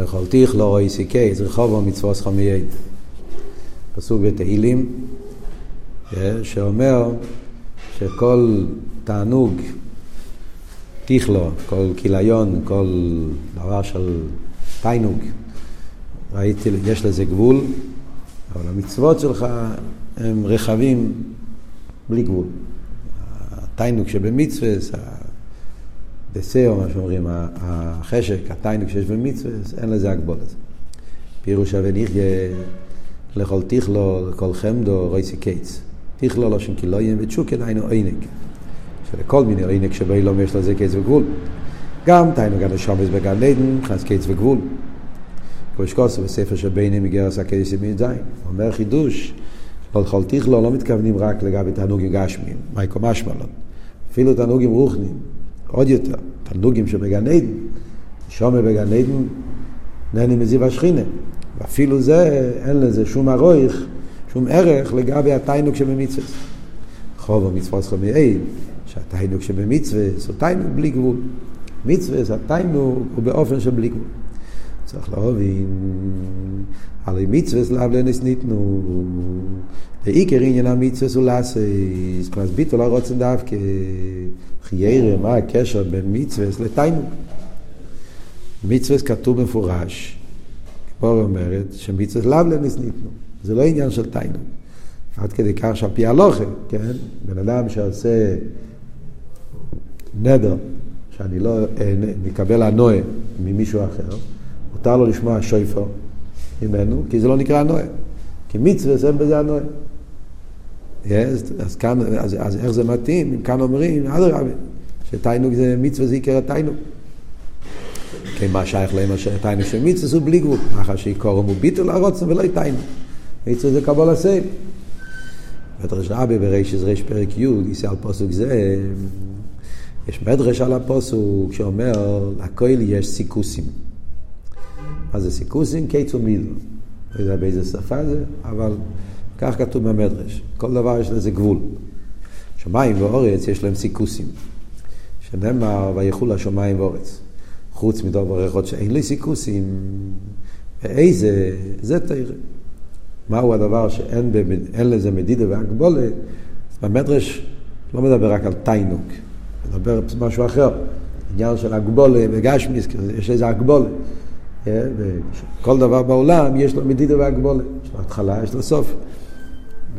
ויכולתיך לא רואי סיכי, זה רחוב מצווה סחמייד. פסוק בתהילים, אה, שאומר שכל תענוג, תיכלו, כל כיליון, כל דבר של תיינוג, ראיתי, יש לזה גבול, אבל המצוות שלך הם רחבים בלי גבול. התיינוג שבמצווה, דסאו, מה שאומרים, החשק, התיינוג שיש במצווה, אין לזה הגבולת. פירוש נחיה לכל תיכלו, לכל חמדו, רויסי קייץ. תיכלו לא שם כילויים ותשוקן היינו עינג. שלכל מיני עינג שבאילום יש לזה קייץ וגבול. גם תיינוג הנשומס בגן עדן, נכנס קייץ וגבול. קודש קוסו בספר שבינים מגרס הקייס ימין זין. אומר חידוש, לא לכל תיכלו לא מתכוונים רק לגבי תענוגים גשמיים, מייקו משמלון. אפילו תענוגים רוחניים, עוד יותר, תענוגים שבגן עדן, שומר בגן עדן, נהנים מזיו השכינה. ואפילו זה, אין לזה שום ארויך, שום ערך לגבי התיינוק שבמצווה. חוב המצווה צריכה מעיד, שהתיינוק שבמצווה זה תיינוק בלי גבול. מצווה התיינוק הוא באופן של בלי גבול. צריך להבין, הרי מצווה לאו לנס ניתנו, לעיקר עניין המצווה הוא לעשייס, פרס ביטול הרוצן דווקא, חיירה, מה הקשר בין מצווה לתיינוק? מצווה כתוב מפורש, פה אומרת שמצווה לאו לנס ניתנו, זה לא עניין של תיינוק. עד כדי כך שעל פי הלוכה, כן, בן אדם שעושה נדר, שאני לא מקבל הנועה ממישהו אחר, מותר לו לשמוע שויפר ממנו, כי זה לא נקרא נועה. כי מצווה אין בזה הנועה. Yes, אז, כאן, אז, אז איך זה מתאים? אם כאן אומרים, אדרבה, שתיינוג זה מצווה זה עיקר התיינוג. כן, מה שייך להם תיינוג של מצווה הוא בלי גבול. מאחר שעיקורם הוא ביטול הרוצן ולא תיינוג. מצווה זה קבול הסייל. מדרש רבי ברישס ריש פרק י' יישא על פוסוק זה, יש מדרש על הפוסוק שאומר, לכל יש סיכוסים. מה זה סיכוסים? קיצו מידו. לא יודע באיזה שפה זה, אבל כך כתוב במדרש. כל דבר יש לזה גבול. שמיים ואורץ יש להם סיכוסים. שנאמר, ויחול השמיים ואורץ. חוץ מדובר אחד שאין לי סיכוסים, ואיזה, זה תראה. מהו הדבר שאין במד... לזה מדידה והגבולה, במדרש לא מדבר רק על תיינוק, מדבר משהו אחר, עניין של הגבולה וגשמיס, יש איזה הגבולה. אה, כל דבר בעולם יש לו מדידה והגבולה. יש לו התחלה, יש לו סוף.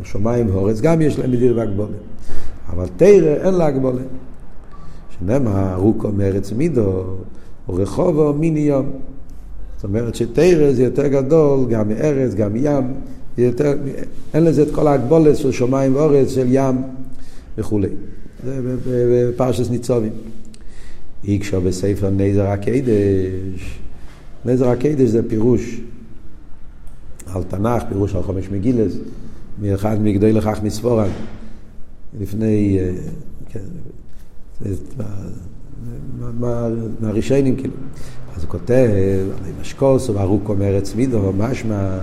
בשמיים והאורץ גם יש להם מדידה והגבולה. אבל תרא אין לה הגבולה. שנאמר, רוקו מארץ מידו, ורחובו מיני יום. זאת אומרת שתרא זה יותר גדול גם מארץ, גם מים. יותר, אין לזה את כל ההגבולת של שמיים ואורץ, של ים וכולי. זה בפרשס ניצובים. איקשו בספר נזר הקדש. נזר הקדש זה פירוש על תנ"ך, פירוש על חומש מגילס, מאחד מגדוי לכך מספורן, לפני, אה, כן, מהראשונים כאילו. אז הוא כותב, על משקוס, וארוכו מארץ מידו, משמע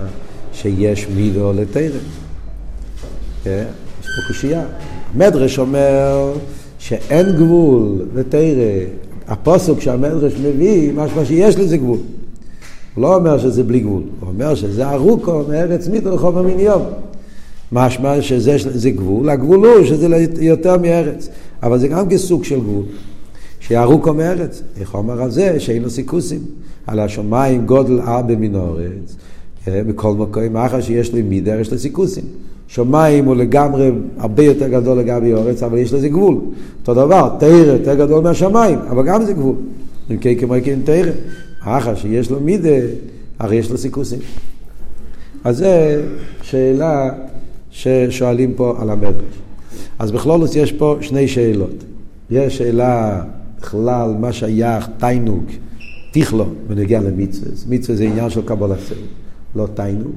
שיש מידו לתרם. כן? יש פה קושייה. המדרש אומר שאין גבול לתרם. הפוסק שהמדרש מביא, משמע שיש לזה גבול. לא אומר שזה בלי גבול, הוא אומר שזה ארוכו מארץ מיתו רחוב המין יום. משמע שזה גבול, הגבול הוא שזה יותר מארץ, אבל זה גם כסוג של גבול. שארוכו מארץ, איך אומר על זה שאין לו סיכוסים, על השמיים גודל ארבע מן הארץ, בכל מקום, מאחר שיש לי מידר, יש לו סיכוסים. שמיים הוא לגמרי הרבה יותר גדול לגבי אורץ, אבל יש לזה גבול. אותו דבר, תרא יותר גדול מהשמיים, אבל גם זה גבול. אם כן כמו כן תרא. אחר שיש לו מידה, הרי יש לו סיכוסים. אז זו שאלה ששואלים פה על המדרש. אז בכלולוס יש פה שני שאלות. יש שאלה בכלל, מה שייך תיינוג, תיכלו, בנגיע למצווה. מצווה זה עניין של קבלת סבל, לא תיינוג.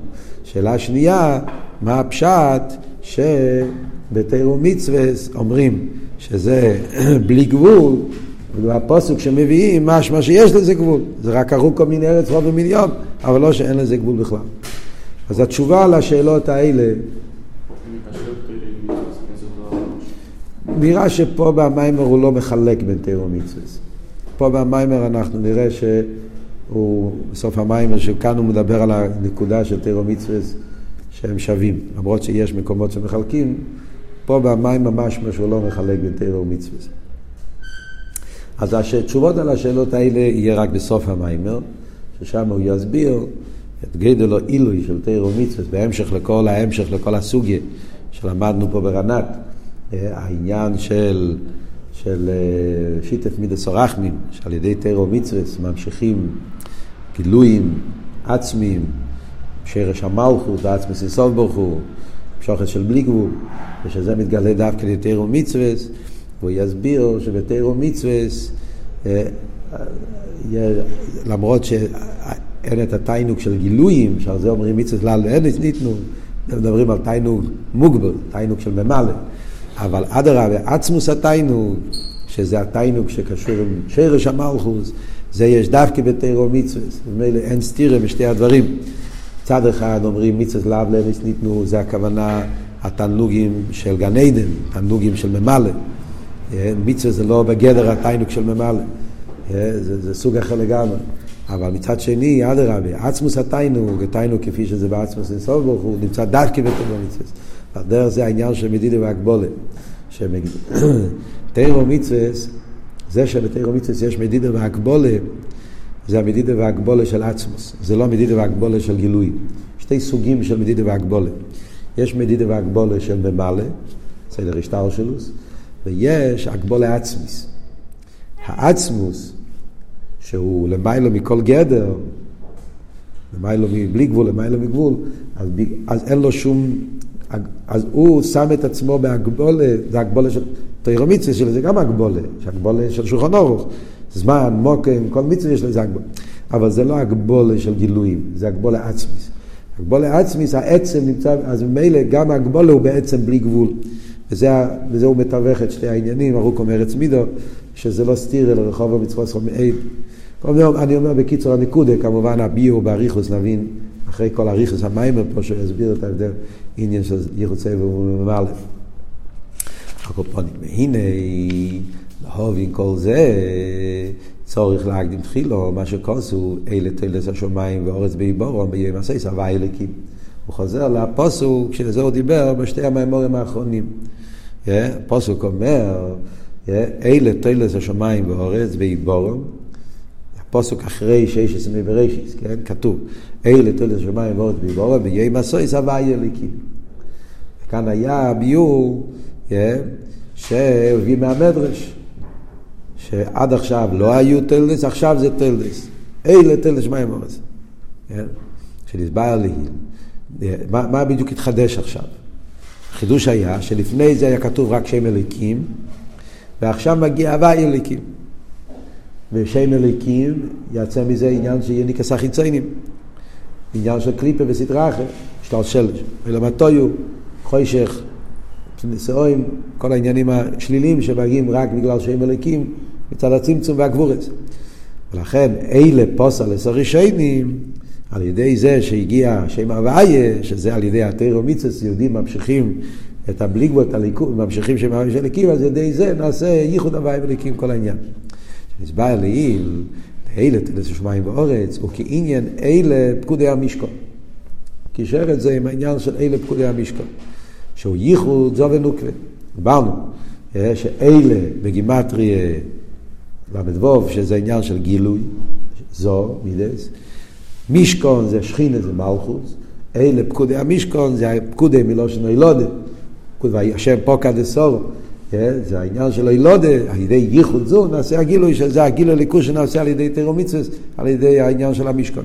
שאלה שנייה, מה הפשט שבתירו מצווה אומרים שזה בלי גבול, והפוסק שמביאים משמע שיש לזה גבול. זה רק ארוכו מן ארץ רוב ומיליון, אבל לא שאין לזה גבול בכלל. אז התשובה לשאלות האלה, נראה שפה במיימר הוא לא מחלק בין תיאור ומצווה. פה במיימר אנחנו נראה שהוא הוא בסוף המים, שכאן הוא מדבר על הנקודה של תירו מצווה שהם שווים, למרות שיש מקומות שמחלקים, פה במים ממש שהוא לא מחלק בין תירו ומצווה. אז התשובות על השאלות האלה יהיה רק בסוף המיימר, ששם הוא יסביר את גדל עילוי של תירו ומצווה, בהמשך לכל ההמשך לכל הסוגיה שלמדנו פה ברנת, אה, העניין של, של אה, שיטת מידס אורחמים, שעל ידי תירו ומצווה ממשיכים גילויים עצמיים, שרש המלכות ועצמס איסוף ברוך הוא, שוחד של בלי גבול, ושזה מתגלה דווקא לתירו מצווה, והוא יסביר שבתירו מצווה, אה, למרות שאין את התיינוג של גילויים, שעל זה אומרים מצווה לאל ואין ניתנו, מדברים על תיינוג מוגבל, תיינוג של ממלא, אבל אדרבה, עצמוס התיינוג, שזה התיינוג שקשור עם שרש המלכוס, זה יש דווקא בתירו מצווה, ממילא אין סתירה בשתי הדברים. מצד אחד אומרים מצווה לאו לאנס ניתנו, זה הכוונה התענוגים של גן עדן, תענוגים של ממלא. אה, מצווה זה לא בגדר התיינוג של ממלא, אה, זה, זה סוג אחר לגמרי. אבל מצד שני, אדרבה, עצמוס התיינוג, התיינוג כפי שזה בעצמוס אינסוף ברוך הוא, נמצא דווקא בתירו מצווה. הדרך זה העניין של מדידה והגבולה. תירו מצווה, זה שבתירו מצווה יש מדידה והגבולה, זה המדידה והגבולה של עצמוס, זה לא מדידה והגבולה של גילוי. שתי סוגים של מדידה והגבולה. יש מדידה והגבולה של ממלא, סדר השטר שלוס, ויש הגבולה עצמיס. העצמוס, שהוא למיילו מכל גדר, למיילו מבלי גבול, למיילו מגבול, אז, אז אין לו שום, אז הוא שם את עצמו בהגבולה, זה הגבולה של תירומיציה שלו, זה גם הגבולה, שהגבולה של שולחן אורוך. זמן, מוקם, כל מצווה יש לזה הגבולה. אבל זה לא הגבולה של גילויים, זה הגבולה עצמיס. הגבולה עצמיס, העצם נמצא, אז ממילא גם הגבולה הוא בעצם בלי גבול. וזה, וזה הוא מתווך את שתי העניינים, ארוך אומר ארץ מידו, שזה לא סתיר אלא רחוב המצוות סכום מעיד. אני אומר בקיצור הנקודה, כמובן הביאו באריכוס נבין, אחרי כל אריכוס המיימר פה, שהוא יסביר את ההבדל, עניין של יחוצה וממלא. הקופונים, והנה להובין כל זה, צורך להקדים תחילו, מה שכוסו, אלה תלס השמיים ואורץ באיבורום ביום הסייס, הווה אלקים. הוא חוזר לפוסוק שלזה הוא דיבר בשתי המימורים האחרונים. הפוסוק אומר, אלה תלס השמיים ואורץ באיבורום, הפוסוק אחרי שיש עשרה בראשיס, כן? כתוב, אלה תלס השמיים ואורץ באיבורום, ביום הסייס, הווה אלקים. וכאן היה הביור שהביא מהמדרש. שעד עכשיו לא היו תלדס, עכשיו זה תלדס. אלה תלדס מים אורז. כן? שנסבר לי, מה, מה בדיוק התחדש עכשיו? החידוש היה שלפני זה היה כתוב רק שם אליקים, ועכשיו מגיע הוואי אליקים. ושם אליקים יצא מזה עניין שיהיה ניקס החיציינים. עניין של קליפה וסדרה אחרת, שטר שלש. ולמטויו, חוישך, נסורים, כל העניינים השליליים שמגיעים רק בגלל שהם אליקים, מצד הצמצום והגבורס. ולכן אלה פוסל לסורי שיינים, על ידי זה שהגיע שם הוויה, שזה על ידי התירו מיצס, יהודים ממשיכים את הבליגבות הליכוד, ממשיכים שם הוויה של אליקים, אז על ידי זה נעשה ייחוד הוויה וליקים כל העניין. נסבר לעיל, אלה תלס שמיים ואורץ, וכעניין אלה פקודי המשכון. קישר את זה עם העניין של אלה פקודי המשכון. שהוא ייחוד זו ונוקווה. דיברנו אה, שאלה בגימטריה ל"ו, שזה עניין של גילוי, זו, מידס. מישכון זה שכינה, זה מלכוס. אלה פקודי המשכון, זה פקודי מלושן אילודה. השם פוקא דסורו. אה, זה העניין של אילודה, על ידי ייחוד זו נעשה הגילוי, שזה הגילוי ליכוז שנעשה על ידי תירו מצווה, על ידי העניין של המשכון.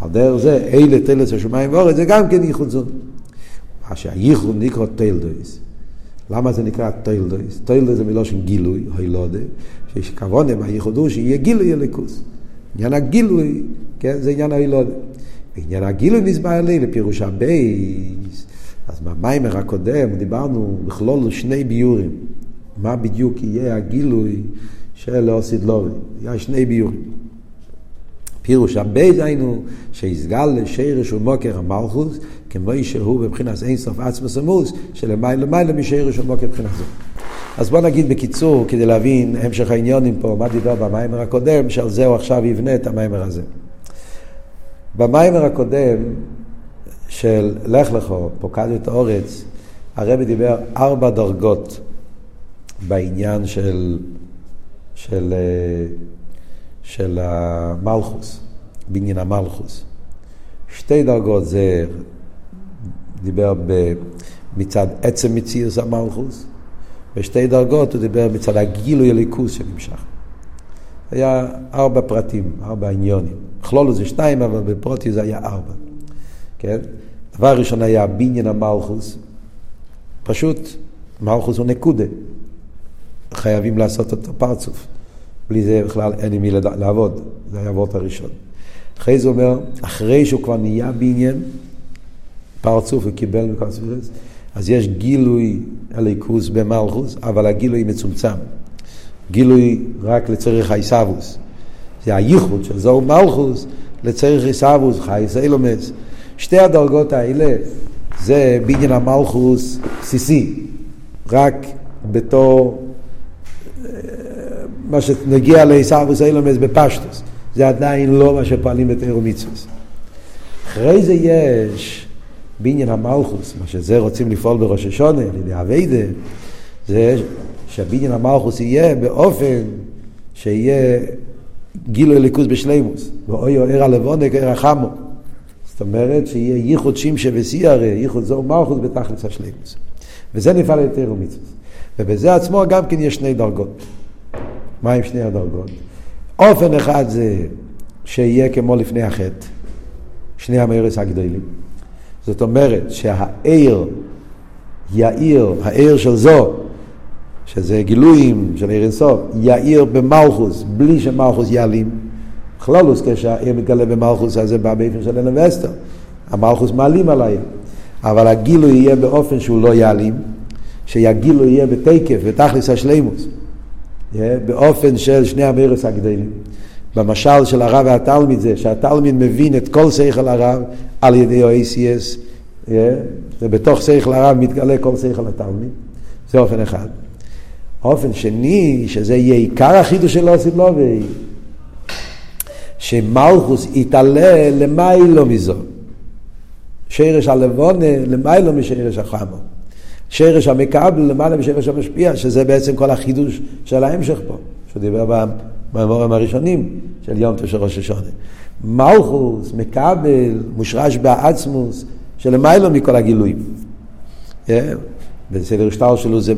על דרך זה, אלה תלס השמיים ואורץ, זה גם כן ייחוד זו. מה שהייחוד נקרא טיילדויס. למה זה נקרא טיילדויס? טיילדויס זה מלושן גילוי, הילודה, שיש כוונה מהייחוד הוא שיהיה גילוי אליקוס. עניין הגילוי, כן, זה עניין ההילודה. בעניין הגילוי נסבר לי לפירוש הבייס. אז במיימר הקודם דיברנו בכלול שני ביורים. מה בדיוק יהיה הגילוי של אוסיד לובי. היה שני ביורים. פירוש הבייס היינו שיסגל לשרש ומוקר המלכוס כמו שהוא בבחינת אין סוף עצמוס עמוס, שלמעלה למעלה משרש ומוקר מבחינת זו. אז בוא נגיד בקיצור, כדי להבין המשך העניונים פה, מה דיבר במיימר הקודם, שעל זה הוא עכשיו יבנה את המיימר הזה. במיימר הקודם של לך לכו, פוקד את האורץ, הרבי דיבר ארבע דרגות בעניין של, של, אה, של המלכוס, בניין המלכוס. שתי דרגות זה דיבר ב, מצד עצם מציאוס המלכוס, ושתי דרגות הוא דיבר מצד הגילוי הליכוס שנמשך. היה ארבע פרטים, ארבע עניונים. כלולו זה שתיים, אבל בפרוטי זה היה ארבע. כן? דבר ראשון היה בניין המלכוס, פשוט מלכוס הוא נקודה. חייבים לעשות אותו פרצוף. בלי זה בכלל אין עם מי לעבוד. זה היה הוורט הראשון. אחרי זה אומר, אחרי שהוא כבר נהיה בניין, פרצוף וקיבל מכל ספירס, אז יש גילוי הליכוס במלכוס, אבל הגילוי מצומצם. גילוי רק לצריך העיסאוווס. זה הייחוד של זו מלכוס לצריך עיסאוווס, חייס אילומס. שתי הדרגות האלה זה בניין המלכוס בסיסי, רק בתור אה, מה שנגיע לעיסאוווס אילומס בפשטוס. זה עדיין לא מה שפועלים בתיאור מצווס. אחרי זה יש בניין המלכוס, מה שזה רוצים לפעול בראש השונה, על ידי אביידה, זה שהבניין המלכוס יהיה באופן שיהיה גילוי ליכוז בשלימוס, ואוי או ער הלבונה כער החמו. זאת אומרת שיהיה ייחוד שמשה וסיירה, ייחוד זו מלכוס בתכלס השלימוס. וזה נפעל יותר ומצווה. ובזה עצמו גם כן יש שני דרגות. מה עם שני הדרגות? אופן אחד זה שיהיה כמו לפני החטא, שני המרס הגדולים. זאת אומרת שהעיר יאיר, העיר של זו, שזה גילויים של עיר אינסוף, יאיר במלכוס, בלי שמלכוס יעלים. בכללוס, כשהעיר מתגלה במלכוס, אז זה בא באופן של אלן וסטר. המלכוס מעלים על העיר. אבל הגילוי יהיה באופן שהוא לא יעלים, שהגילוי יהיה בתקף, בתכלס השלימוס. באופן של שני המרס הגדלים. במשל של הרב והתלמיד זה שהתלמיד מבין את כל שכל הרב על ידי ה-ACS, ובתוך שכל הרב מתגלה כל שכל התלמיד, זה אופן אחד. אופן שני, שזה יהיה עיקר החידוש של אוסידלובי, שמלכוס יתעלה למיילו מזו. שרש הלבונה למיילו משרש החמו. שרש המקבל למעלה משרש המשפיע, שזה בעצם כל החידוש של ההמשך פה, שהוא דיבר במאמרים הראשונים של יום תשע ראש השונה. מלכוס, מקבל, מושרש בעצמוס, שלמיילו מכל הגילויים. Yeah. בסדר שטר שלו זה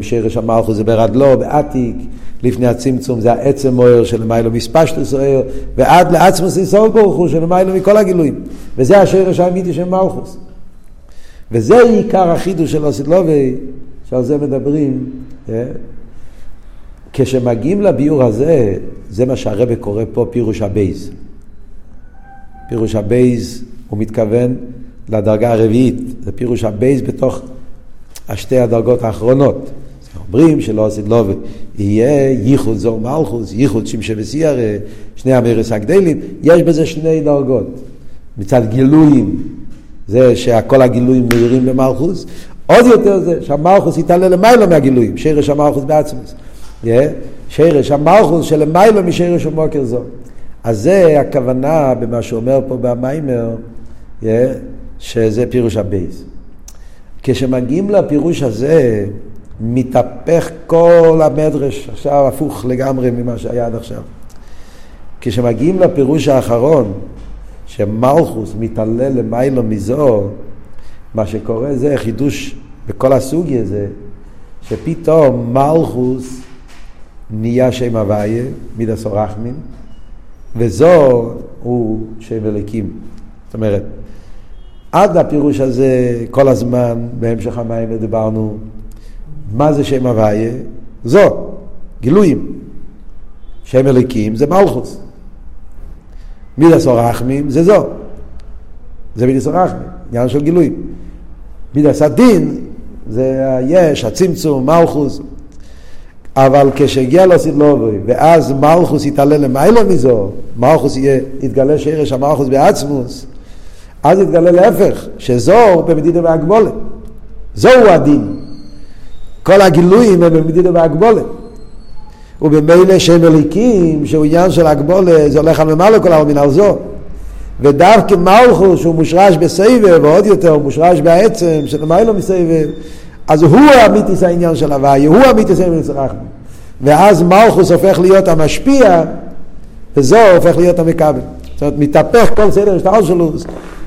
שרש המלכוס זה ברדלו, בעתיק, לפני הצמצום זה העצם מוער שלמיילו מספשטוס אוהר, ועד לעצמוס ישראל ברוך הוא שלמיילו מכל הגילויים. וזה השרש האמיתי של מלכוס. וזה עיקר החידוש של אוסידלובי, שעל זה מדברים. כשמגיעים לביאור הזה, זה מה שהרבא קורא פה פירוש הבייז. פירוש הבייז, הוא מתכוון לדרגה הרביעית, זה פירוש הבייז בתוך השתי הדרגות האחרונות. אומרים שלא עשית לו, יהיה ייחוד זור מלכוס, ייחוד שמשה וסיירה, שני המרס הגדלים, יש בזה שני דרגות. מצד גילויים, זה שכל הגילויים מאירים במלכוס, עוד יותר זה שהמלכוס יתעלה למעלה מהגילויים, שרש המלכוס בעצמוס. שרש המלכוס שלמיילו משרש ומוקר זו. אז זה הכוונה במה שאומר פה במיימר, שזה פירוש הבייס. כשמגיעים לפירוש הזה, מתהפך כל המדרש, עכשיו הפוך לגמרי ממה שהיה עד עכשיו. כשמגיעים לפירוש האחרון, שמלכוס מתעלה למיילו מזו, מה שקורה זה חידוש בכל הסוגי הזה, שפתאום מלכוס נהיה שם הוויה, מידס אורחמין, וזו הוא שם אליקים. זאת אומרת, עד הפירוש הזה כל הזמן, בהמשך המים דיברנו, מה זה שם הוויה? זו, גילויים. שם אליקים זה מלכוס. מידס אורחמין זה זו. זה מידס אורחמין, עניין של גילויים. מידס הדין זה היש, הצמצום, מלכוס. אבל כשהגיע לסילובוי, ואז מלכוס יתעלה למיילו מזו, מלכוס יתגלה שרש המלכוס בעצמוס, אז יתגלה להפך, שזו במדידה והגבולת. זוהו הדין. כל הגילויים הם במדידה והגבולת. ובמילא שהם מליקים, שהוא עניין של הגבולת, זה הולך על ממלא כל העולמין על זו. ודווקא מלכוס שהוא מושרש בסבב, ועוד יותר הוא מושרש בעצם, שלמיילו מסבב, אז הוא אמיתיס העניין של הוויה, הוא אמיתיס העניין של רחמים. ואז מלכוס הופך להיות המשפיע, וזו הופך להיות המקבל. זאת אומרת, מתהפך כל סדר השטר שלו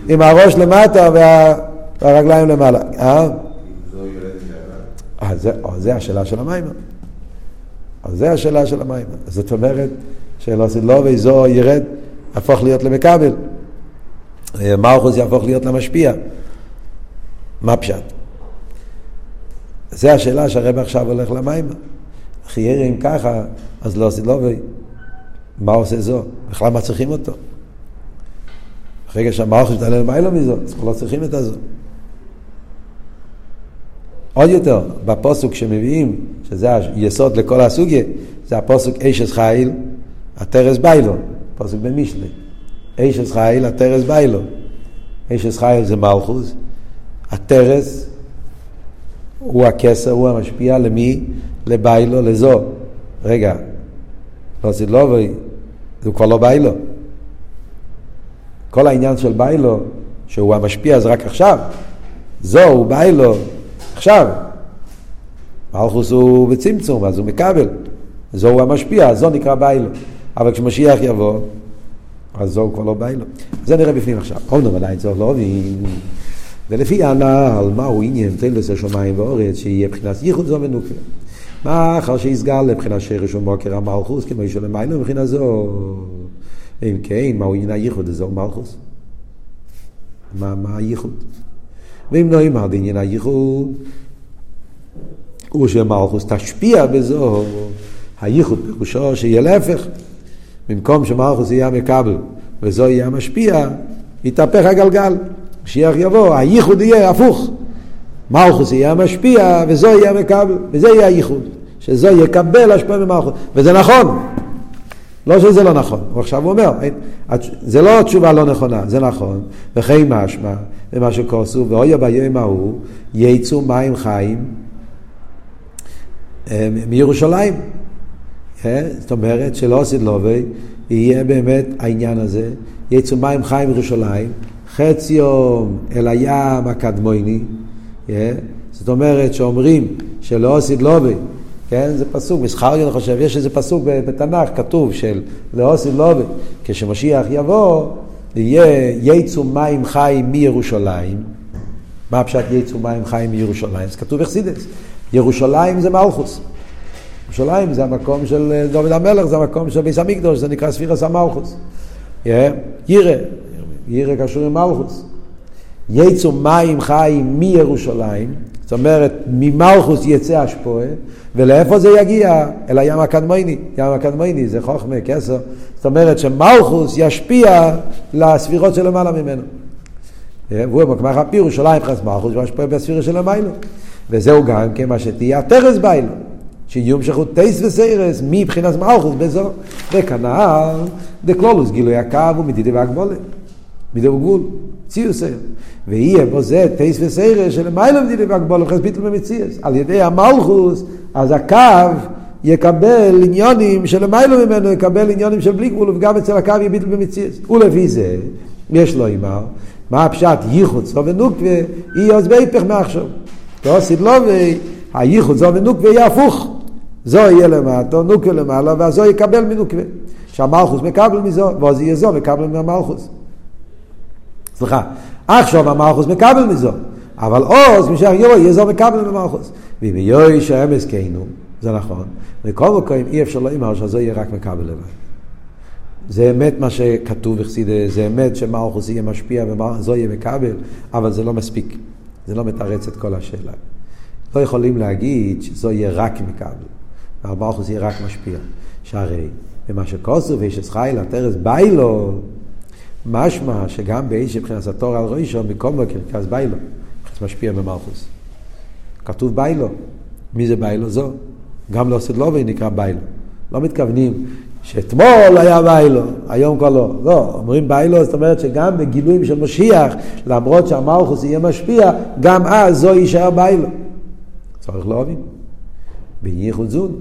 עם הראש למטה וה, והרגליים למעלה. אה? אז זה, זה השאלה של המים. אז זה השאלה של המים. זאת אומרת, שלא לא ואיזו ירד, הפוך להיות למקבל. מלכוס יהפוך להיות למשפיע. מה פשט? זה השאלה שהרב עכשיו הולך למים. חיירי אם ככה, אז לא עושה לובי. מה עושה זו? בכלל מה צריכים אותו? ברגע שהמערכת מתעלה למיילו מזו, אז לא צריכים את הזו. עוד יותר, בפוסוק שמביאים, שזה היסוד לכל הסוגיה, זה הפוסוק אשס חיל, הטרס ביילו, פוסק במשלי. אשס חיל, הטרס ביילו. אשס חיל זה מלכוס, הטרס הוא הכסר, הוא המשפיע למי? לביילו, לזו. רגע, לא סילובי, זה כבר לא ביילו. כל העניין של ביילו, שהוא המשפיע זה רק עכשיו. זו הוא ביילו עכשיו. מלכוס הוא בצמצום, אז הוא מקבל. זו הוא המשפיע, זו נקרא ביילו. אבל כשמשיח יבוא, אז זו כבר לא ביילו. זה נראה בפנים עכשיו. אומנם עדיין צריך להבין. ולפי הנ"ל, מהו עניין תלס השמיים ואורץ, שיהיה מבחינת ייחוד זו ונוקר. מאחר שיסגל לבחינת שרש ומוקר המלכוס, כמו יש למיילו מבחינה זו. אם כן, מהו עניין הייחוד הזה מלכוס? מה, מה הייחוד? ואם לא יאמר עניין הייחוד, הוא שמלכוס תשפיע בזו, הייחוד פירושו שיהיה להפך. במקום שמלכוס יהיה המקבל וזו יהיה המשפיע, יתהפך הגלגל. משיח יבוא, הייחוד יהיה הפוך. מלכוס יהיה המשפיע וזו יהיה המקבל, וזה יהיה הייחוד. שזו יקבל השפעה ממלכוס. וזה נכון. לא שזה לא נכון, הוא עכשיו אומר, זה לא תשובה לא נכונה, זה נכון, וכי משמע, ומה שכוסו, ואויה ביום ההוא, יצאו מים חיים אה, מירושלים. אה, זאת אומרת שלא עשית לובי, יהיה באמת העניין הזה, יצאו מים חיים מירושלים, חצי יום אל הים הקדמוני, אה, זאת אומרת שאומרים שלא עשית לובי, כן, זה פסוק, מסחרי אני חושב, יש איזה פסוק בתנ"ך, כתוב של לאוסי לובי, כשמשיח יבוא, יהיה יצאו מים חיים מירושלים. מה הפשט יצאו מים חיים מירושלים? זה כתוב אכסידס. ירושלים זה מלכוס. ירושלים זה המקום של דוד המלך, זה המקום של ביס המקדוש, זה נקרא ספירס המלכוס. ירא, ירא קשור עם מלכוס. יצאו מים חיים מירושלים, זאת אומרת, ממלכוס יצא השפועה, ולאיפה זה יגיע? אל הים הקדמייני. ים הקדמייני זה חוכמה, כסר. זאת אומרת שמלכוס ישפיע לספירות שלמעלה ממנו. והוא במקמח הפיר, ירושלים חס מלכוס, וישפיע בספירה של המיילו. וזהו גם כן מה שתהיה הטרס ביילו. שיהיו המשכות טייס וסיירס מבחינת מלכוס בזו. וכנ"ל, דקלולוס גילוי הקו ומדידי והגבולת. מידו גבול, ציוס היום. ויהיה בו זה טייס וסיירס שלמיילו מדידי והגבולת, חס ביטל במציאס. על ידי המלכוס אז הקו יקבל עניונים שלמיילו ממנו יקבל עניונים של בלי גבול, וגם אצל הקו יהיה ביטל במציאות. ולפי זה, יש לו אימר, מה הפשט ייחוד זו ונוקווה, יהיה אז בהיפך מעכשיו. לא לו והייחוד זו ונוקווה יהיה הפוך. זו יהיה למטה, נוקווה למעלה, והזו יקבל מנוקווה. שהמלכוס מקבל מזו, ואז יהיה זו מקבל מהמלכוס. סליחה, עכשיו המלכוס מקבל מזו. אבל עוז, משיח יבוא, יהיה זו מקבל ממלכוס. ואם יוי שאמס קיינו, זה נכון. מכל מקום אי אפשר לומר שזו יהיה רק מקבל לבד. זה אמת מה שכתוב זה אמת שמלכוס יהיה משפיע וזו יהיה מקבל, אבל זה לא מספיק. זה לא מתרץ את כל השאלה. לא יכולים להגיד שזו יהיה רק מקבל, והמלכוס יהיה רק משפיע. שהרי במה שכוסו ויש את חיל הטרס ביילו, משמע שגם באיש מבחינת התור על ראשו, מכל מקום, כאז ביילו. משפיע במלכוס. כתוב ביילו. מי זה ביילו? זו. גם לא סדלובי נקרא ביילו. לא מתכוונים שאתמול היה ביילו, היום כבר לא. לא, אומרים ביילו, זאת אומרת שגם בגילויים של משיח, למרות שהמלכוס יהיה משפיע, גם אז זו יישאר ביילו. צריך להבין. בייחוד זון.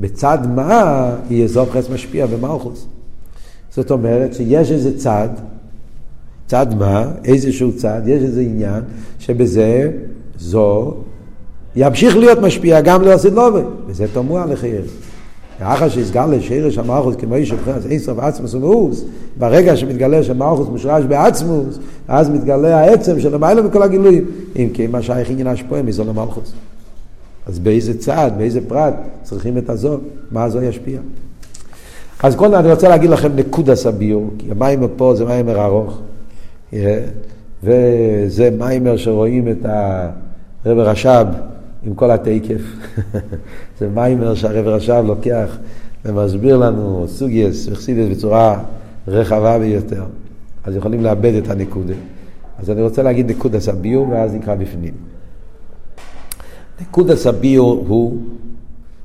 בצד מה יהיה זוכרס משפיע במלכוס. זאת אומרת שיש איזה צד צד מה? איזשהו צד, יש איזה עניין שבזה זו ימשיך להיות משפיע גם לובי, וזה תמוה לחייר. אחר שיסגל לשרש המלכוס כמו איש מבחינת אין סוף עצמוס ומאוס, ברגע שמתגלה שהמלכוס מושרש בעצמוס, אז מתגלה העצם של המיילה מכל הגילויים. אם כי מה שייך עניין השפועה מזו למלכוס. אז באיזה צעד, באיזה פרט צריכים את הזו, מה הזו ישפיע. אז קודם אני רוצה להגיד לכם נקודס הביור, כי המיימר פה זה מיימר ארוך, וזה מיימר שרואים את הרב רש"ב עם כל התקף. זה מיימר שהרב רש"ב לוקח ומסביר לנו סוגייס וחסידס בצורה רחבה ביותר. אז יכולים לאבד את הנקודה. אז אני רוצה להגיד נקודס הביור ואז נקרא בפנים. נקודס הביור הוא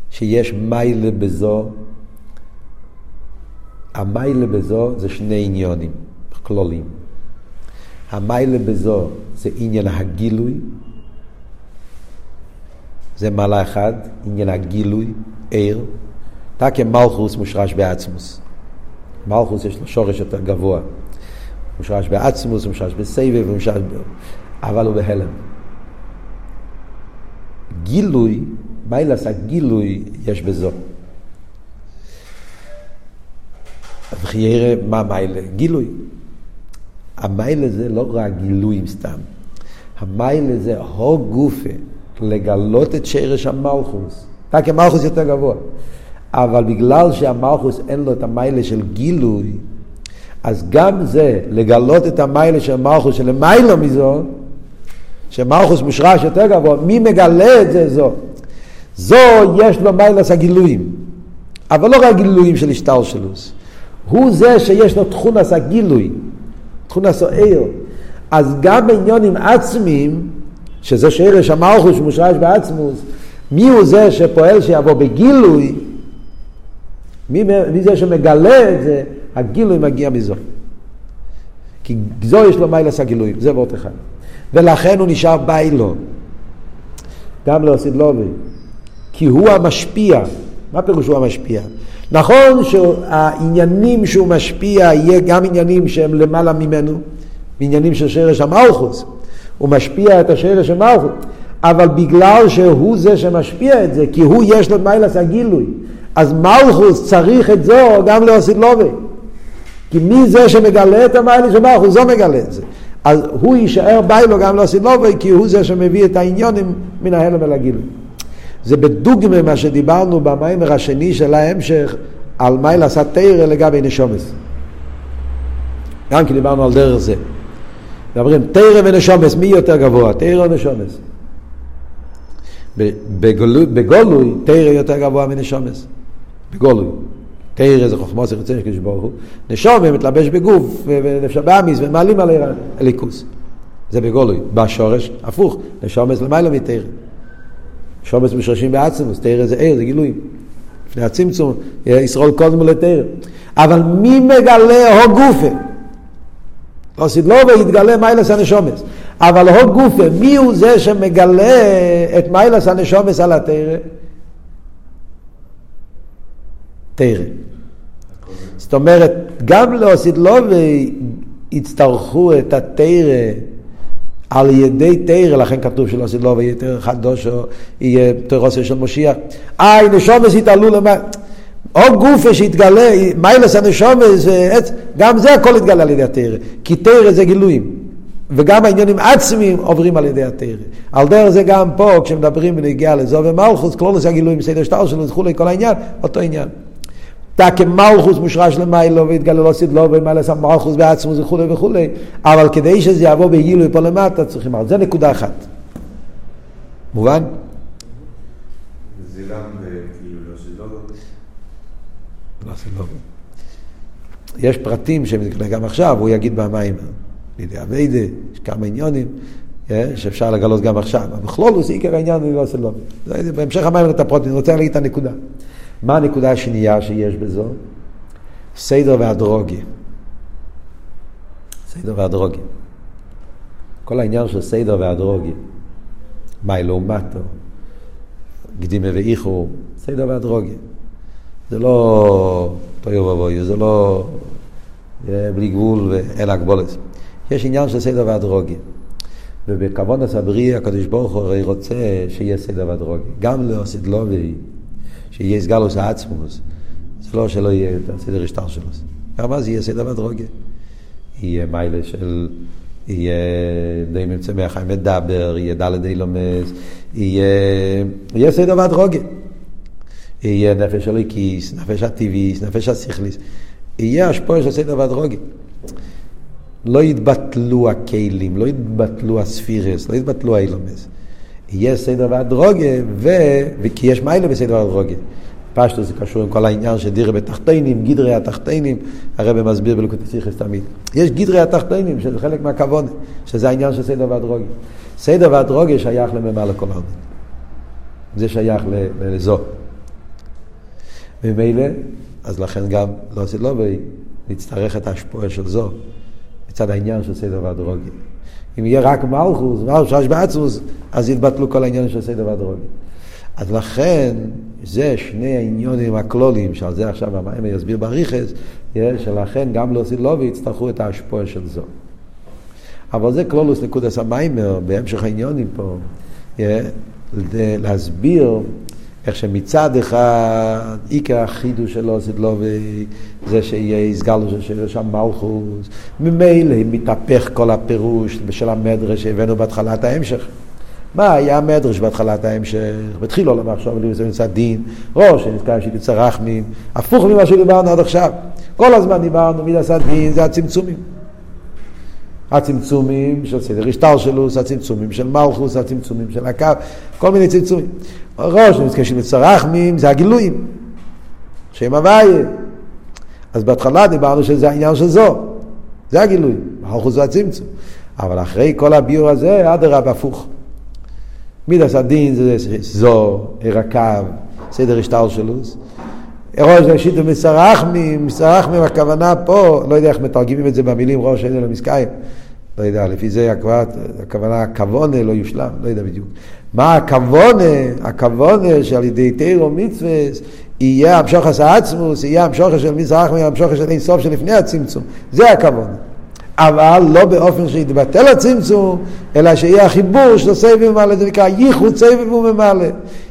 שיש מיילה בזו, המיילה בזו זה שני עניונים כלולים. המיילה בזו זה עניין הגילוי, זה מעלה אחד, עניין הגילוי, עיר. תקי מלכוס מושרש בעצמוס. מלכוס יש לו שורש יותר גבוה. מושרש בעצמוס, מושרש בסבב, מושרש. אבל הוא בהלם. גילוי, מיילס הגילוי יש בזו. וכי יראה מה מיילה? גילוי. המיילה זה לא רק גילויים סתם. המיילה זה הו גופה. לגלות את שרש המלכוס. רק המלכוס יותר גבוה. אבל בגלל שהמלכוס אין לו את המיילה של גילוי, אז גם זה, לגלות את המיילה של מלכוס שלמיילה מזו, שמלכוס מושרש יותר גבוה, מי מגלה את זה זו? זו יש לו מיילס הגילויים. אבל לא רק גילויים של השטלשלוס. הוא זה שיש לו תכונס הגילוי, תכונס העיר. אז גם בעניונים עצמיים, שזה שרש המלכוס שמושרש בעצמוס, מי הוא זה שפועל שיבוא בגילוי? מי, מי זה שמגלה את זה? הגילוי מגיע מזו. כי זו יש לו מיילס הגילוי, זה וורט אחד. ולכן הוא נשאר ביילון. גם להוסיד לובי. כי הוא המשפיע. מה פירוש הוא המשפיע? נכון שהעניינים שהוא משפיע יהיה גם עניינים שהם למעלה ממנו, עניינים של שרש המלכוס. הוא משפיע את השרש של מלכות. אבל בגלל שהוא זה שמשפיע את זה, כי הוא יש לו מיילס הגילוי, אז מלכוס צריך את זו גם להוסיף לובי. כי מי זה שמגלה את המיילס של מלכוס? זו מגלה את זה. אז הוא יישאר ביילו גם להוסיף לובי, כי הוא זה שמביא את העניונים מן ההלם אל הגילוי. זה בדוגמה מה שדיברנו במיימר השני של ההמשך על מיילס התרא לגבי נשומס. גם כי דיברנו על דרך זה. מדברים תרא ונשומס, מי יותר גבוה? תרא או נשומס? בגולוי, תרא יותר גבוה מנשומס. בגולוי. תרא זה חוכמוס יחצה של קדוש ברוך הוא. נשומם מתלבש בגוף, ונפשר באמיס, ומעלים על הליכוס. זה בגולוי. בשורש, הפוך, נשומס למעלה מתרא. נשומס משרשים בעצמוס, תרא זה ער, זה גילויים. לפני הצמצום, ישרול קודם לתרא. אבל מי מגלה הו גופה? לא ויתגלה מיילס הנשומס. אבל הו גופה, מי הוא זה שמגלה את מיילס הנשומס על התרא? תרא. זאת אומרת, גם לאוסידלובי יצטרכו את התרא על ידי תרא, לכן כתוב שלא אוסידלובי יהיה תרא חדוש או יהיה תרוסיה של משיח. אה, נשומס יתעלו למעלה. או גופה שהתגלה, מיילס הנשומס, גם זה הכל התגלה על ידי התרא. כי תרא זה גילויים. וגם העניינים עצמיים עוברים על ידי התרא. על דרך זה גם פה, כשמדברים בנגיעה לזו ומלכוס, כלולוס הגילויים בסדר שטר שלו וכולי, כל העניין, אותו עניין. תקי מלכוס מושרש למיילו לא סיד לו ומיילס המלכוס בעצמו וכולי וכולי, אבל כדי שזה יבוא בגילוי פה למטה צריכים, זה נקודה אחת. מובן? יש פרטים שמתגלה גם עכשיו, הוא יגיד במים, לידי אביידה, יש כמה עניונים אה, שאפשר לגלות גם עכשיו. אבל בכלול הוא עיקר העניין, אני לא עושה לו. בהמשך המים את הפרוטים, אני רוצה להגיד את הנקודה. מה הנקודה השנייה שיש בזו? סדר והדרוגי. סדר והדרוגי. כל העניין של סדר והדרוגי, מאי לעומתו, קדימה ואיחור, סדר והדרוגי. זה לא תויו ובוי, זה לא בלי גבול ואין הגבולת. יש עניין של סדר והדרוגי. ובכוון הסברי הקדוש ברוך הוא הרי רוצה שיהיה סדר והדרוגי. גם לעושית לובי, שיהיה סגלוס העצמוס, זה לא שלא יהיה סדר השטר שלו. גם אז יהיה סדר והדרוגי. יהיה מיילה של... יהיה די ממצא מהחיים מדבר, יהיה דלת די לומס, יהיה, סדר והדרוגי. יהיה נפש הליקיס, נפש הטבעיס, נפש השכליס. יהיה השפוע של סדר והדרוגי. לא יתבטלו הכלים, לא יתבטלו הספירס, לא יתבטלו האילומס. יהיה סדר והדרוגה, ו... וכי יש מיילה בסדר והדרוגה. פשטו זה קשור עם כל העניין של דירה בתחתינים, גדרי התחתינים, הרב מסביר בלוקותי סיכס תמיד. יש גדרי התחתינים, שזה חלק מהכוונה, שזה העניין של סדר והדרוגה. סדר והדרוגה שייך לממה לכל העולם. זה שייך לזו. ממילא, אז לכן גם לא עשית לא ונצטרך את ההשפועה של זו. מצד העניין של סדר והדרוגי. אם יהיה רק מלכוס, מלכוס שש בעצמוס, אז יתבטלו כל העניין של סדר והדרוגי. אז לכן, זה שני העניונים הכלולים, שעל זה עכשיו המים יסביר בריכס, שלכן גם להוסיף לא ויצטרכו את ההשפועה של זו. אבל זה כלולוס נקודס המיימר, בהמשך העניונים פה, להסביר איך שמצד אחד עיקר החידוש של עושית לו וזה שיהיה הסגלו של שם מלכוס, ממילא מתהפך כל הפירוש של המדרש שהבאנו בהתחלת ההמשך. מה היה המדרש בהתחלת ההמשך? בתחיל עולם עכשיו לי זה מצד דין, ראש שנזכר שתצא רחמים, הפוך ממה שדיברנו עד עכשיו. כל הזמן דיברנו מי עשה דין, זה הצמצומים. הצמצומים של סדר השטלשלוס, הצמצומים של מלכוס, הצמצומים של הקו, כל מיני צמצומים. ראש נזכשים לצרחמים, זה הגילויים, שם הוויה. אז בהתחלה דיברנו שזה העניין של זו, זה הגילוי, מלכוס זה הצמצום. אבל אחרי כל הביור הזה, אדרבה הפוך. מידס הדין זה זו, ער הקו, סדר השטלשלוס. ראש זה שיטו מסרחמים, הכוונה פה, לא יודע איך מתרגמים את זה במילים ראש אין אלו מסקיים. לא יודע, לפי זה הכוונה, הכוונה לא יושלם, לא יודע בדיוק. מה הכוונה? הכוונה שעל ידי תירו מצווה יהיה המשוחס העצמוס, יהיה המשוחס של מזרח, יהיה המשוחס של אינסוף שלפני הצמצום. זה הכוונה. אבל לא באופן שיתבטל הצמצום, אלא שיהיה החיבור של סבב ומעלה, זה נקרא ייחוד סבב וממלא.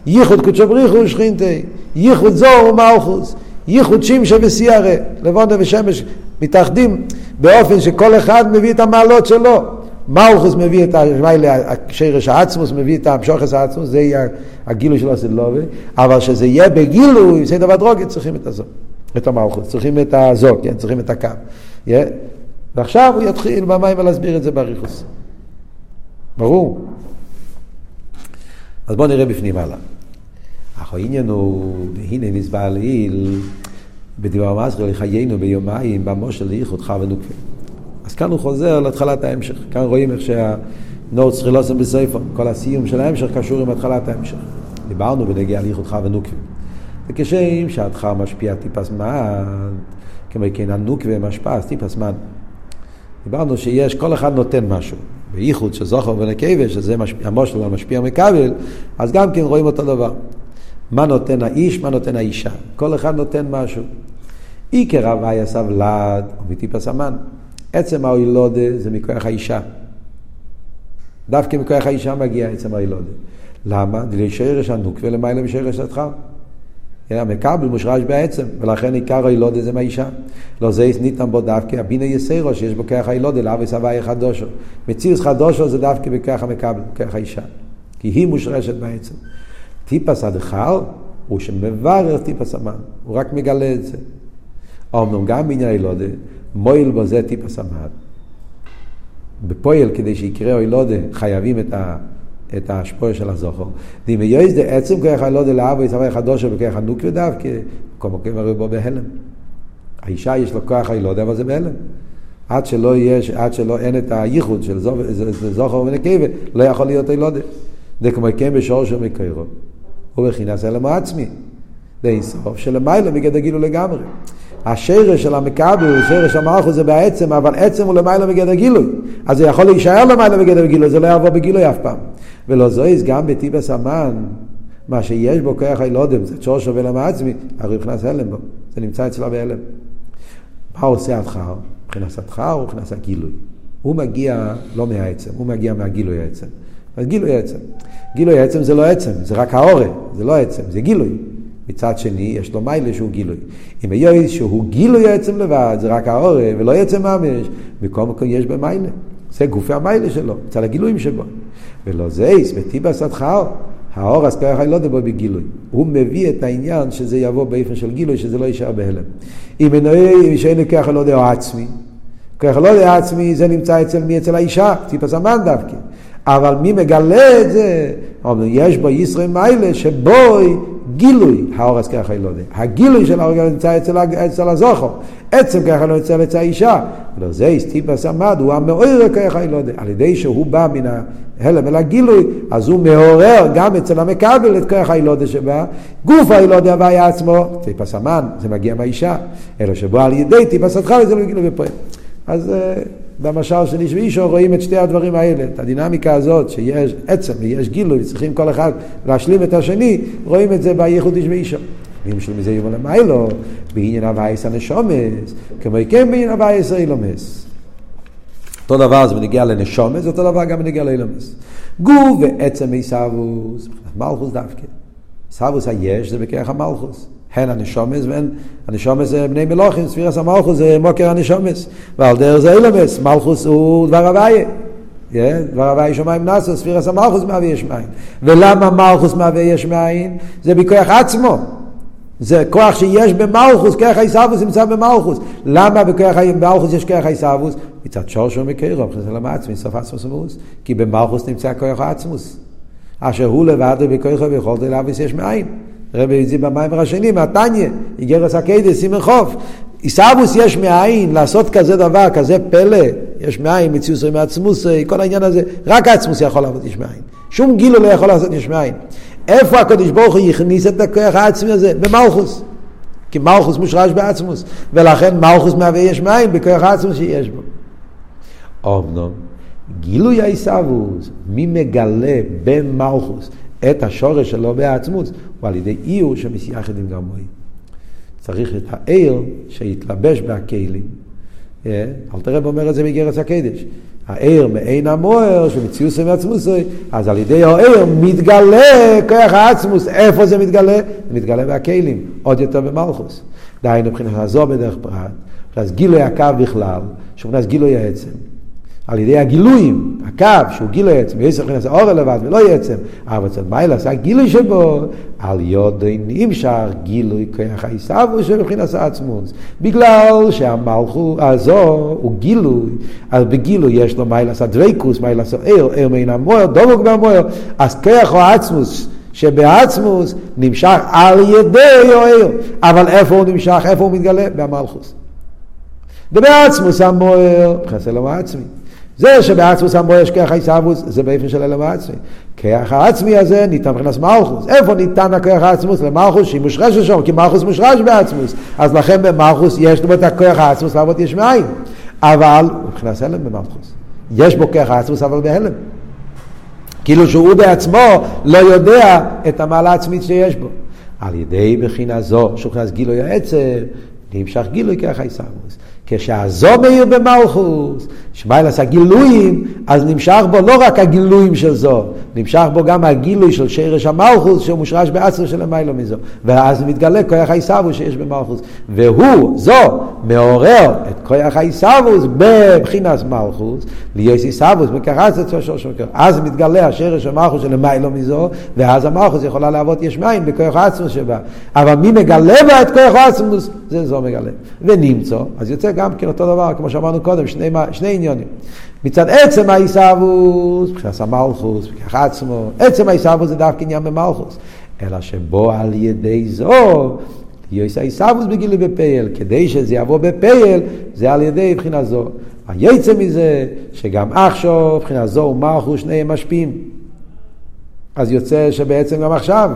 ייחוד קודשו בריחו ושכינתי, ייחוד זור ומלכוס, ייחוד שמשה וסיירה, לבונה ושמש, מתאחדים באופן שכל אחד מביא את המעלות שלו. מלכוס מביא את השרש העצמוס, מביא את המשוכס העצמוס, זה יהיה הגילוי של הסדלובי, אבל שזה יהיה בגילוי, זה דבר דרוגי, צריכים את הזו, את המלכוס, צריכים את הזו, כן, צריכים את הקו. Yeah. ועכשיו הוא יתחיל במים להסביר את זה באריכוס. ברור? אז בואו נראה בפנים הלאה. אך העניין הוא, והנה נסבר לעיל, בדבר מסחר לחיינו ביומיים, במושל לאיכות ונוקפה. אז כאן הוא חוזר להתחלת ההמשך. כאן רואים איך שהנורץ חילוסם בספר, כל הסיום של ההמשך קשור עם התחלת ההמשך. דיברנו בנגיע לאיכות ונוקפה. וכשם שהדחר משפיע טיפה זמן, כמו כן הנוקבה משפע, טיפה זמן. דיברנו שיש, כל אחד נותן משהו. בייחוד זוכר ונקבה, שזה משפיע, המושל המשפיע מכבל, אז גם כן רואים אותו דבר. מה נותן האיש, מה נותן האישה. כל אחד נותן משהו. עיקר הוויה סבלד ומטיפס המן. עצם האוילודה זה מכוח האישה. דווקא מכוח האישה מגיע עצם האוילודה. למה? דלי שרש הנוק ולמעלה משרש התחל. המקבל מושרש בעצם, ולכן עיקר הילודה זה מהאישה. לא זה ניתן בו דווקא הבינה יסרו שיש בו כוח הילודה, לאבי סבי חדושו. מציאוס חדושו זה דווקא בכוח המקבל, כוח האישה. כי היא מושרשת בעצם. טיפס הדחל הוא שמברר טיפס המן, הוא רק מגלה את זה. אמנם גם בעניין הילודה, מויל בו זה טיפס המן. בפועל כדי שיקרה הילודה חייבים את ה... את ההשפוע של הזוכר. דימי יויז דה עצם כוח הילודה לאבו יצווה חדושו בכוח הנוקווה דווקא, כל מקום הרי בו בהלם. האישה יש לו כוח הילודה, אבל זה בהלם. עד שלא יש, עד שלא אין את הייחוד של זוכר ונקבה, לא יכול להיות הילודה. דקמא כן בשור של מקרו, ובחינס אלמו עצמי. די סוף שלמיילא מגד הגילו לגמרי. השרש של המכבל, שרש המלכות זה בעצם, אבל עצם הוא למעלה מגדר גילוי. אז זה יכול להישאר למעלה מגדר גילוי, זה לא יעבור בגילוי אף פעם. ולא זויז גם בטיבס המן, מה שיש בו כוח הילודם, זה צור שווה למה עצמי, הרי נכנס הלם בו, זה נמצא אצלו בהלם. מה עושה הדחר? מבחינת הדחר הוא מבחינת הגילוי. הוא מגיע לא מהעצם, הוא מגיע מהגילוי העצם. אז גילוי העצם. גילוי העצם זה לא עצם, זה רק האורן, זה לא עצם, זה גילוי. מצד שני, יש לו מיילה שהוא גילוי. אם היו שהוא גילוי העצם לבד, זה רק האורן ולא עצם ממש, בכל מקום יש במיילה. זה גופי המיילה שלו, אצל הגילויים שבו. ולא זה איס, וטיבס עד חאו. האור אז ככה לא דבר בגילוי. הוא מביא את העניין שזה יבוא באופן של גילוי, שזה לא יישאר בהלם. אם אין ככה לא יודע עצמי, ככה לא יודע עצמי, זה נמצא אצל מי? אצל האישה, טיפס המן דווקא. אבל מי מגלה את זה? אומרים, יש בו ישראל מיילה שבוי גילוי האורס ככה לא יודע. הגילוי של האורס נמצא אצל, אצל הזוכר. עצם ככה לא נמצא אצל האישה. לא זה הסטיפס עמד, הוא המעורר ככה לא יודע. על ידי שהוא בא מן ההלם אל הגילוי, אז הוא מעורר גם אצל המקבל את כוח הילודה שבא. גוף הילודה הוויה עצמו, טיפס המן, זה מגיע מהאישה. אלא שבו על ידי טיפס התחלה זה לא גילוי ופועל. אז אה, במשל של איש ואישו רואים את שתי הדברים האלה, את הדינמיקה הזאת שיש עצם ויש גילוי, צריכים כל אחד להשלים את השני, רואים את זה בייחוד איש ואישו. אם של מזה יאמר למיילו, בעניין הווייס הנשומס, כמו כן בעניין הווייס האילומס. אותו דבר זה בנגיע לנשומס, אותו דבר גם בנגיע לאילומס. גוף ועצם עיסאוווס, מלכוס דווקא. עיסאוווס היש זה בכרך המלכוס. הן הנשומס והן, הנשומס זה בני מלוכים, ספירס המלכוס זה מוקר הנשומס, ועל דרך זה אילמס, מלכוס הוא דבר הוויה. דבר הוויה שמיים נאסו, ספירס המלכוס מהווה יש מאין. ולמה מלכוס מהווה יש מאין? זה בכוח עצמו. זה כוח שיש במלכוס, כוח הישרבוס נמצא במלכוס. למה בכוח במלכוס יש כוח הישרבוס? מצד שורשו מקרו, מבחינת למעצמי, סוף עצמוס ומוס. כי במלכוס נמצא כוח העצמוס. אשר הוא לבד בכוחו ויכולת להביס יש מאין. רבי יזי במים השני, מהתניא, איגרס הקיידס, סימן חוף. עיסאוווס יש מאין לעשות כזה דבר, כזה פלא, יש מאין, מציאוס מעצמוס, כל העניין הזה, רק העצמוס יכול לעבוד יש מאין. שום גילו לא יכול לעשות יש מאין. איפה הקדוש ברוך הוא הכניס את הכוח העצמי הזה? במלכוס. כי מלכוס מושרש בעצמוס, ולכן מלכוס מהווה יש מאין בכוח העצמוס שיש בו. אמנם, גילוי העיסאוווס, מי מגלה במלכוס את השורש שלו בעצמות, הוא על ידי איור שמסייחד עם גמרי. צריך את העיר שיתלבש בהכלים. אה? אל תראה אומר את זה מגרס הקדש. העיר מעין המוער שמציאוס מעצמוסי, אז על ידי העיר מתגלה כוח העצמוס. איפה זה מתגלה? זה מתגלה בהכלים, עוד יותר במלכוס. דהיינו מבחינת הזו בדרך פרט, אז גילוי הקו בכלל, שמבחינת גילוי העצם. על ידי הגילויים, הקו שהוא גילוי עצם, ויש לכם לעשות אור לבד ולא עצם, אבל אצל מיילס הגילוי שבו, על יודי נמשך גילוי כוח העיסבו של מבחינת העצמוס, בגלל שהמלכו הזו הוא גילוי, אז בגילוי יש לו מיילס הדוויקוס, מיילס העיר, עיר מן המוער, דבוק במוער, אז כוח העצמוס שבעצמוס נמשך על ידי העיר, אבל איפה הוא נמשך, איפה הוא מתגלה? במלכוס. ובעצמוס המוער, חסר לו עצמי. זה שבעצמוס אמרו יש כרך עיסאוווס, זה באופן של אלם העצמי. כרך העצמי הזה ניתן מבחינת מלכוס. איפה ניתן הכרך העצמוס? למלכוס שהיא מושרשת שם, כי מלכוס מושרש בעצמוס. אז לכן במלכוס יש לו את הכרך העצמוס לעבוד יש מאין. אבל מבחינת הלם במלכוס. יש בו כרך העצמוס אבל בהלם. כאילו שהוא בעצמו לא יודע את המעלה העצמית שיש בו. על ידי בחינה זו, שהוא נכנס גילוי העצם, נמשך גילוי כרך עיסאוווס. כשהזו מאיר במלכוס, שמיילס הגילויים, אז נמשך בו לא רק הגילויים של זו, נמשך בו גם הגילוי של שרש המלכוס שהוא מושרש בעצר של המיילו מזו. ואז מתגלה כוח העיסאוווס שיש במלכוס. והוא, זו, מעורר את כוח העיסאוווס בבחינת מלכוס, ליוס עיסאוווס מקרץ את שורש מקר. אז מתגלה השרש המלכוס של המיילו מזו, ואז המלכוס יכולה להוות יש מים בכוח העצמוס שבה. אבל מי מגלה בה את כוח העצמוס? זה זו מגלה. ונמצא, אז יוצא גם כן אותו דבר, כמו שאמרנו קודם, שני, שני עניונים. מצד עצם העיסאוווס, מבחינת המלכוס, בכך עצמו, עצם העיסאוווס זה דווקא עניין במלכוס. אלא שבו על ידי זו, יויס העיסאוווס בגילי בפייל, כדי שזה יבוא בפייל, זה על ידי מבחינה זו. היצא מזה, שגם עכשיו, מבחינה זו ומלכוס, שניהם משפיעים. אז יוצא שבעצם גם עכשיו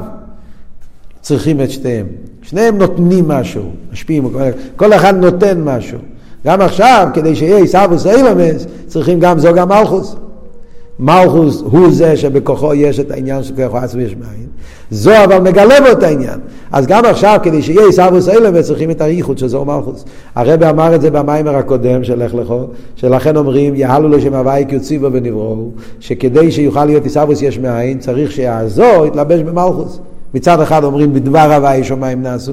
צריכים את שתיהם. שניהם נותנים משהו, משפיעים, כל אחד נותן משהו. גם עכשיו, כדי שיהיה עיסאוווס אילמס, צריכים גם זו גם מלכוס. מלכוס הוא זה שבכוחו יש את העניין של כוחו עצמי יש מאין. זו אבל מגלה בו את העניין. אז גם עכשיו, כדי שיהיה עיסאוווס אילם, צריכים את הייחוד שזו מלכוס. הרבי אמר את זה במיימר הקודם של לך לכו, שלכן אומרים, יהלו לו שם הוואי כי יוציא בו ונבראו, שכדי שיוכל להיות עיסאוווס יש מאין, צריך שהזו יתלבש במלכוס. מצד אחד אומרים, בדבר הוואי שמיים נעשו.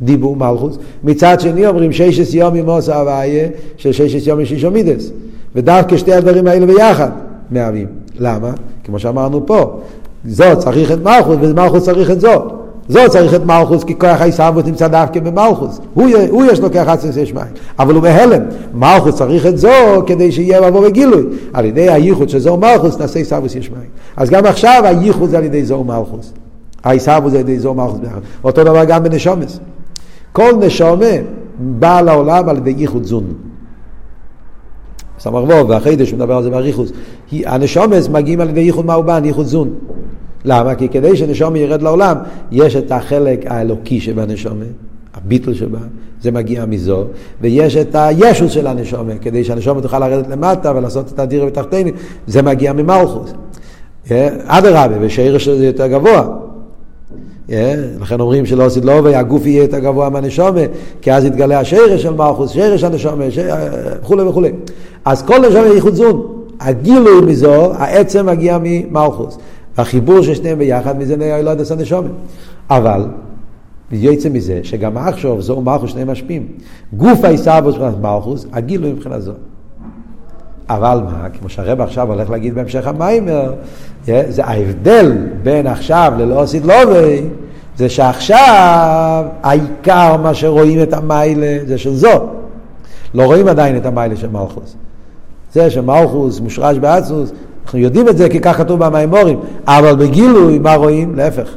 דיבור מלכוס, מצד שני אומרים ששת יום ממוס הוויה של ששת יום משישו מידס, ודווקא שתי הדברים האלה ביחד מהווים. למה? כמו שאמרנו פה, זו צריך את מלכוס ומלכוס צריך את זו. זו צריך את מלכוס כי כוח העיסאוות נמצא דווקא במלכוס. הוא, הוא יש לו כוח עצמי יש מים, אבל הוא בהלם. מלכוס צריך את זו כדי שיהיה מבוא וגילוי. על ידי הייחוד שזו מלכוס נעשה עיסאוות יש מים. אז גם עכשיו הייחוד זה על ידי זו מלכוס. העיסאוות זה על ידי זו מלכוס. אותו דבר גם בנשומס. כל נשומה בא לעולם על ידי ייחוד זון. סמ"ך וו, והחידש מדבר על זה באריכוס. הנשומס מגיעים על ידי ייחוד מאובן, ייחוד זון. למה? כי כדי שנשומה ירד לעולם, יש את החלק האלוקי שבנשומה, הביטל שבה, זה מגיע מזו, ויש את הישוס של הנשומה, כדי שהנשומה תוכל לרדת למטה ולעשות את הדיר ותחתינו, זה מגיע ממלכוס. אדרבה, ושעיר שזה יותר גבוה. Yeah, לכן אומרים שלא עשית לא והגוף יהיה יותר גבוה מהנשומה, כי אז יתגלה השרש של מלכוס, שרש הנשומה, וכולי וכולי. אז כל נשומה ייחוד זון. הגילוי מזו, העצם מגיע ממלכוס. והחיבור של שניהם ביחד, מזה נהיה יודע הנשומה. אבל, יוצא מזה, שגם עכשיו זו מלכוס שניהם משפיעים. גוף העיסאוווס מבחינת מלכוס, הגילוי מבחינת זו. אבל מה, כמו שהרב עכשיו הולך להגיד בהמשך המיימר, זה ההבדל בין עכשיו ללא עשית לובי, זה שעכשיו העיקר מה שרואים את המיילה זה של זו. לא רואים עדיין את המיילה של מלכוס. זה שמלכוס מושרש באצוס, אנחנו יודעים את זה כי כך כתוב במימורים, אבל בגילוי מה רואים? להפך,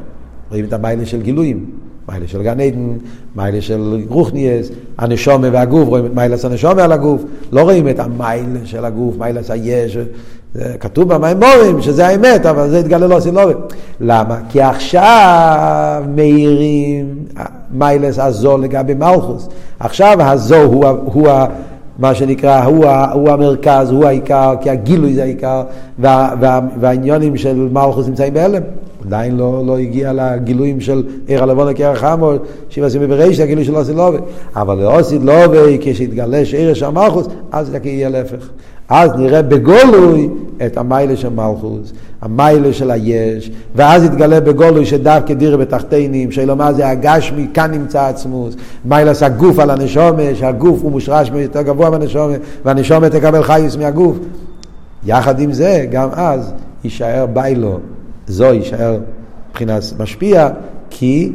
רואים את המיילה של גילויים. מיילה של גן עדן, מיילה של רוחניאס, הנשומה והגוף, רואים את מיילס הנשומה על הגוף, לא רואים את המיילה של הגוף, מיילס היש, כתוב במימורים שזה האמת, אבל זה התגלה לא סילובי. למה? כי עכשיו מאירים מיילס הזו לגבי מלכוס. עכשיו הזו הוא, הוא, הוא מה שנקרא, הוא, הוא המרכז, הוא העיקר, כי הגילוי זה העיקר, וה, וה, והעניונים של מלכוס נמצאים בהלם. עדיין לא, לא הגיע לגילויים של עיר הלבון לקרח חמור, עושים בריש, הגילוי של אוסי לובי. אבל לאוסי לובי, כשיתגלה שעיר של מלכוס, אז זה יהיה להפך. אז נראה בגולוי את המיילה של מלכוס, המיילה של היש, ואז יתגלה בגולוי שדווקא דירה בתחתינים, שאילו מה זה הגשמי, כאן נמצא עצמוס, מיילס הגוף על הנשומה, שהגוף הוא מושרש יותר גבוה מהנשומה, והנשומה תקבל חייס מהגוף. יחד עם זה, גם אז יישאר ביילו, זו יישאר מבחינת משפיע, כי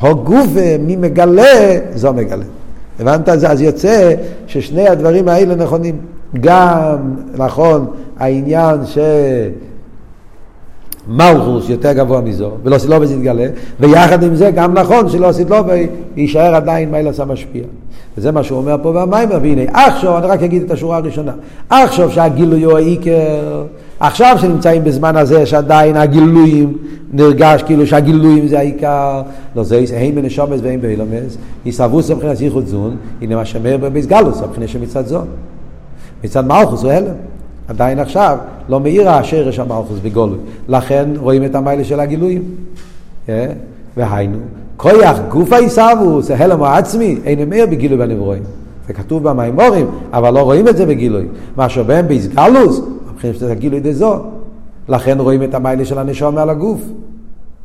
הגוף מי מגלה, זו מגלה. הבנת? אז יוצא ששני הדברים האלה נכונים. גם, נכון, העניין שמלכוס יותר גבוה מזו, ולא סילובס יתגלה, ויחד עם זה גם נכון שלא סילובס יישאר עדיין מיילס המשפיע. וזה מה שהוא אומר פה במיימר, והנה, עכשיו, אני רק אגיד את השורה הראשונה, עכשיו שהגילוי הוא העיקר, עכשיו שנמצאים בזמן הזה שעדיין הגילויים נרגש כאילו שהגילויים זה העיקר, לא זה הם בנשומס והם באילומס, יסבוס מבחינת ייחוד זון, הנה מה שאומר בביסגלוס, מבחינת שמצד זון. מצד מלכוס הוא הלם. עדיין עכשיו לא מאיר השרש המלכוס בגולוי. לכן רואים את המיילה של הגילויים. אה? והיינו, כויח גוף העיסאוו, זה הלם העצמי, אין מאיר בגילוי בנברואים. זה כתוב במימורים, אבל לא רואים את זה בגילוי. מה שבהם באיסגלוס, מבחינת שזה גילוי דזו. לכן רואים את המיילה של הנשום מעל הגוף.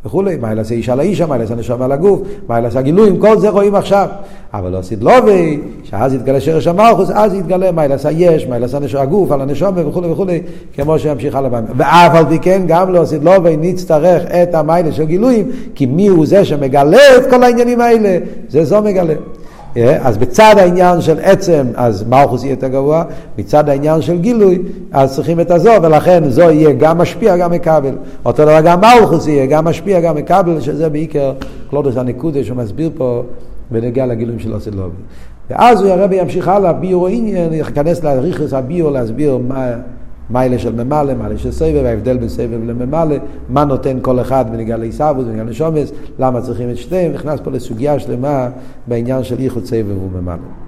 וכולי, מה יעשה איש על האיש, מה יעשה נשום על הגוף, מה יעשה הגילויים, כל זה רואים עכשיו. אבל לא עשית לובי, שאז יתגלה שרש המלכוס, אז יתגלה מה יעשה יש, מה יעשה נשום הגוף, על הנשום וכולי וכולי, כמו שימשיך הלאה. ואף על פי כן, גם לא עשית לובי, נצטרך את המיילה של גילויים, כי מי הוא זה שמגלה את כל העניינים האלה? זה זו מגלה. אז בצד העניין של עצם, אז מלכוס יהיה יותר גבוה, מצד העניין של גילוי, אז צריכים את הזו, ולכן זו יהיה גם משפיע, גם מקבל. אותו דבר גם מלכוס יהיה גם משפיע, גם מקבל, שזה בעיקר קלודוס הנקודה שהוא מסביר פה בנגיע לגילויים של אוסילובי. ואז הוא הרבי ימשיך הלאה, ביור עניין, ייכנס לריכוס הביור להסביר מה... מיילה של ממלא, מיילה של סבב, ההבדל בין סבב לממלא, מה נותן כל אחד בניגע לעיסאוווס, בניגע לשומס, למה צריכים את שתיהם, נכנס פה לסוגיה שלמה בעניין של איחוד סבב וממלא.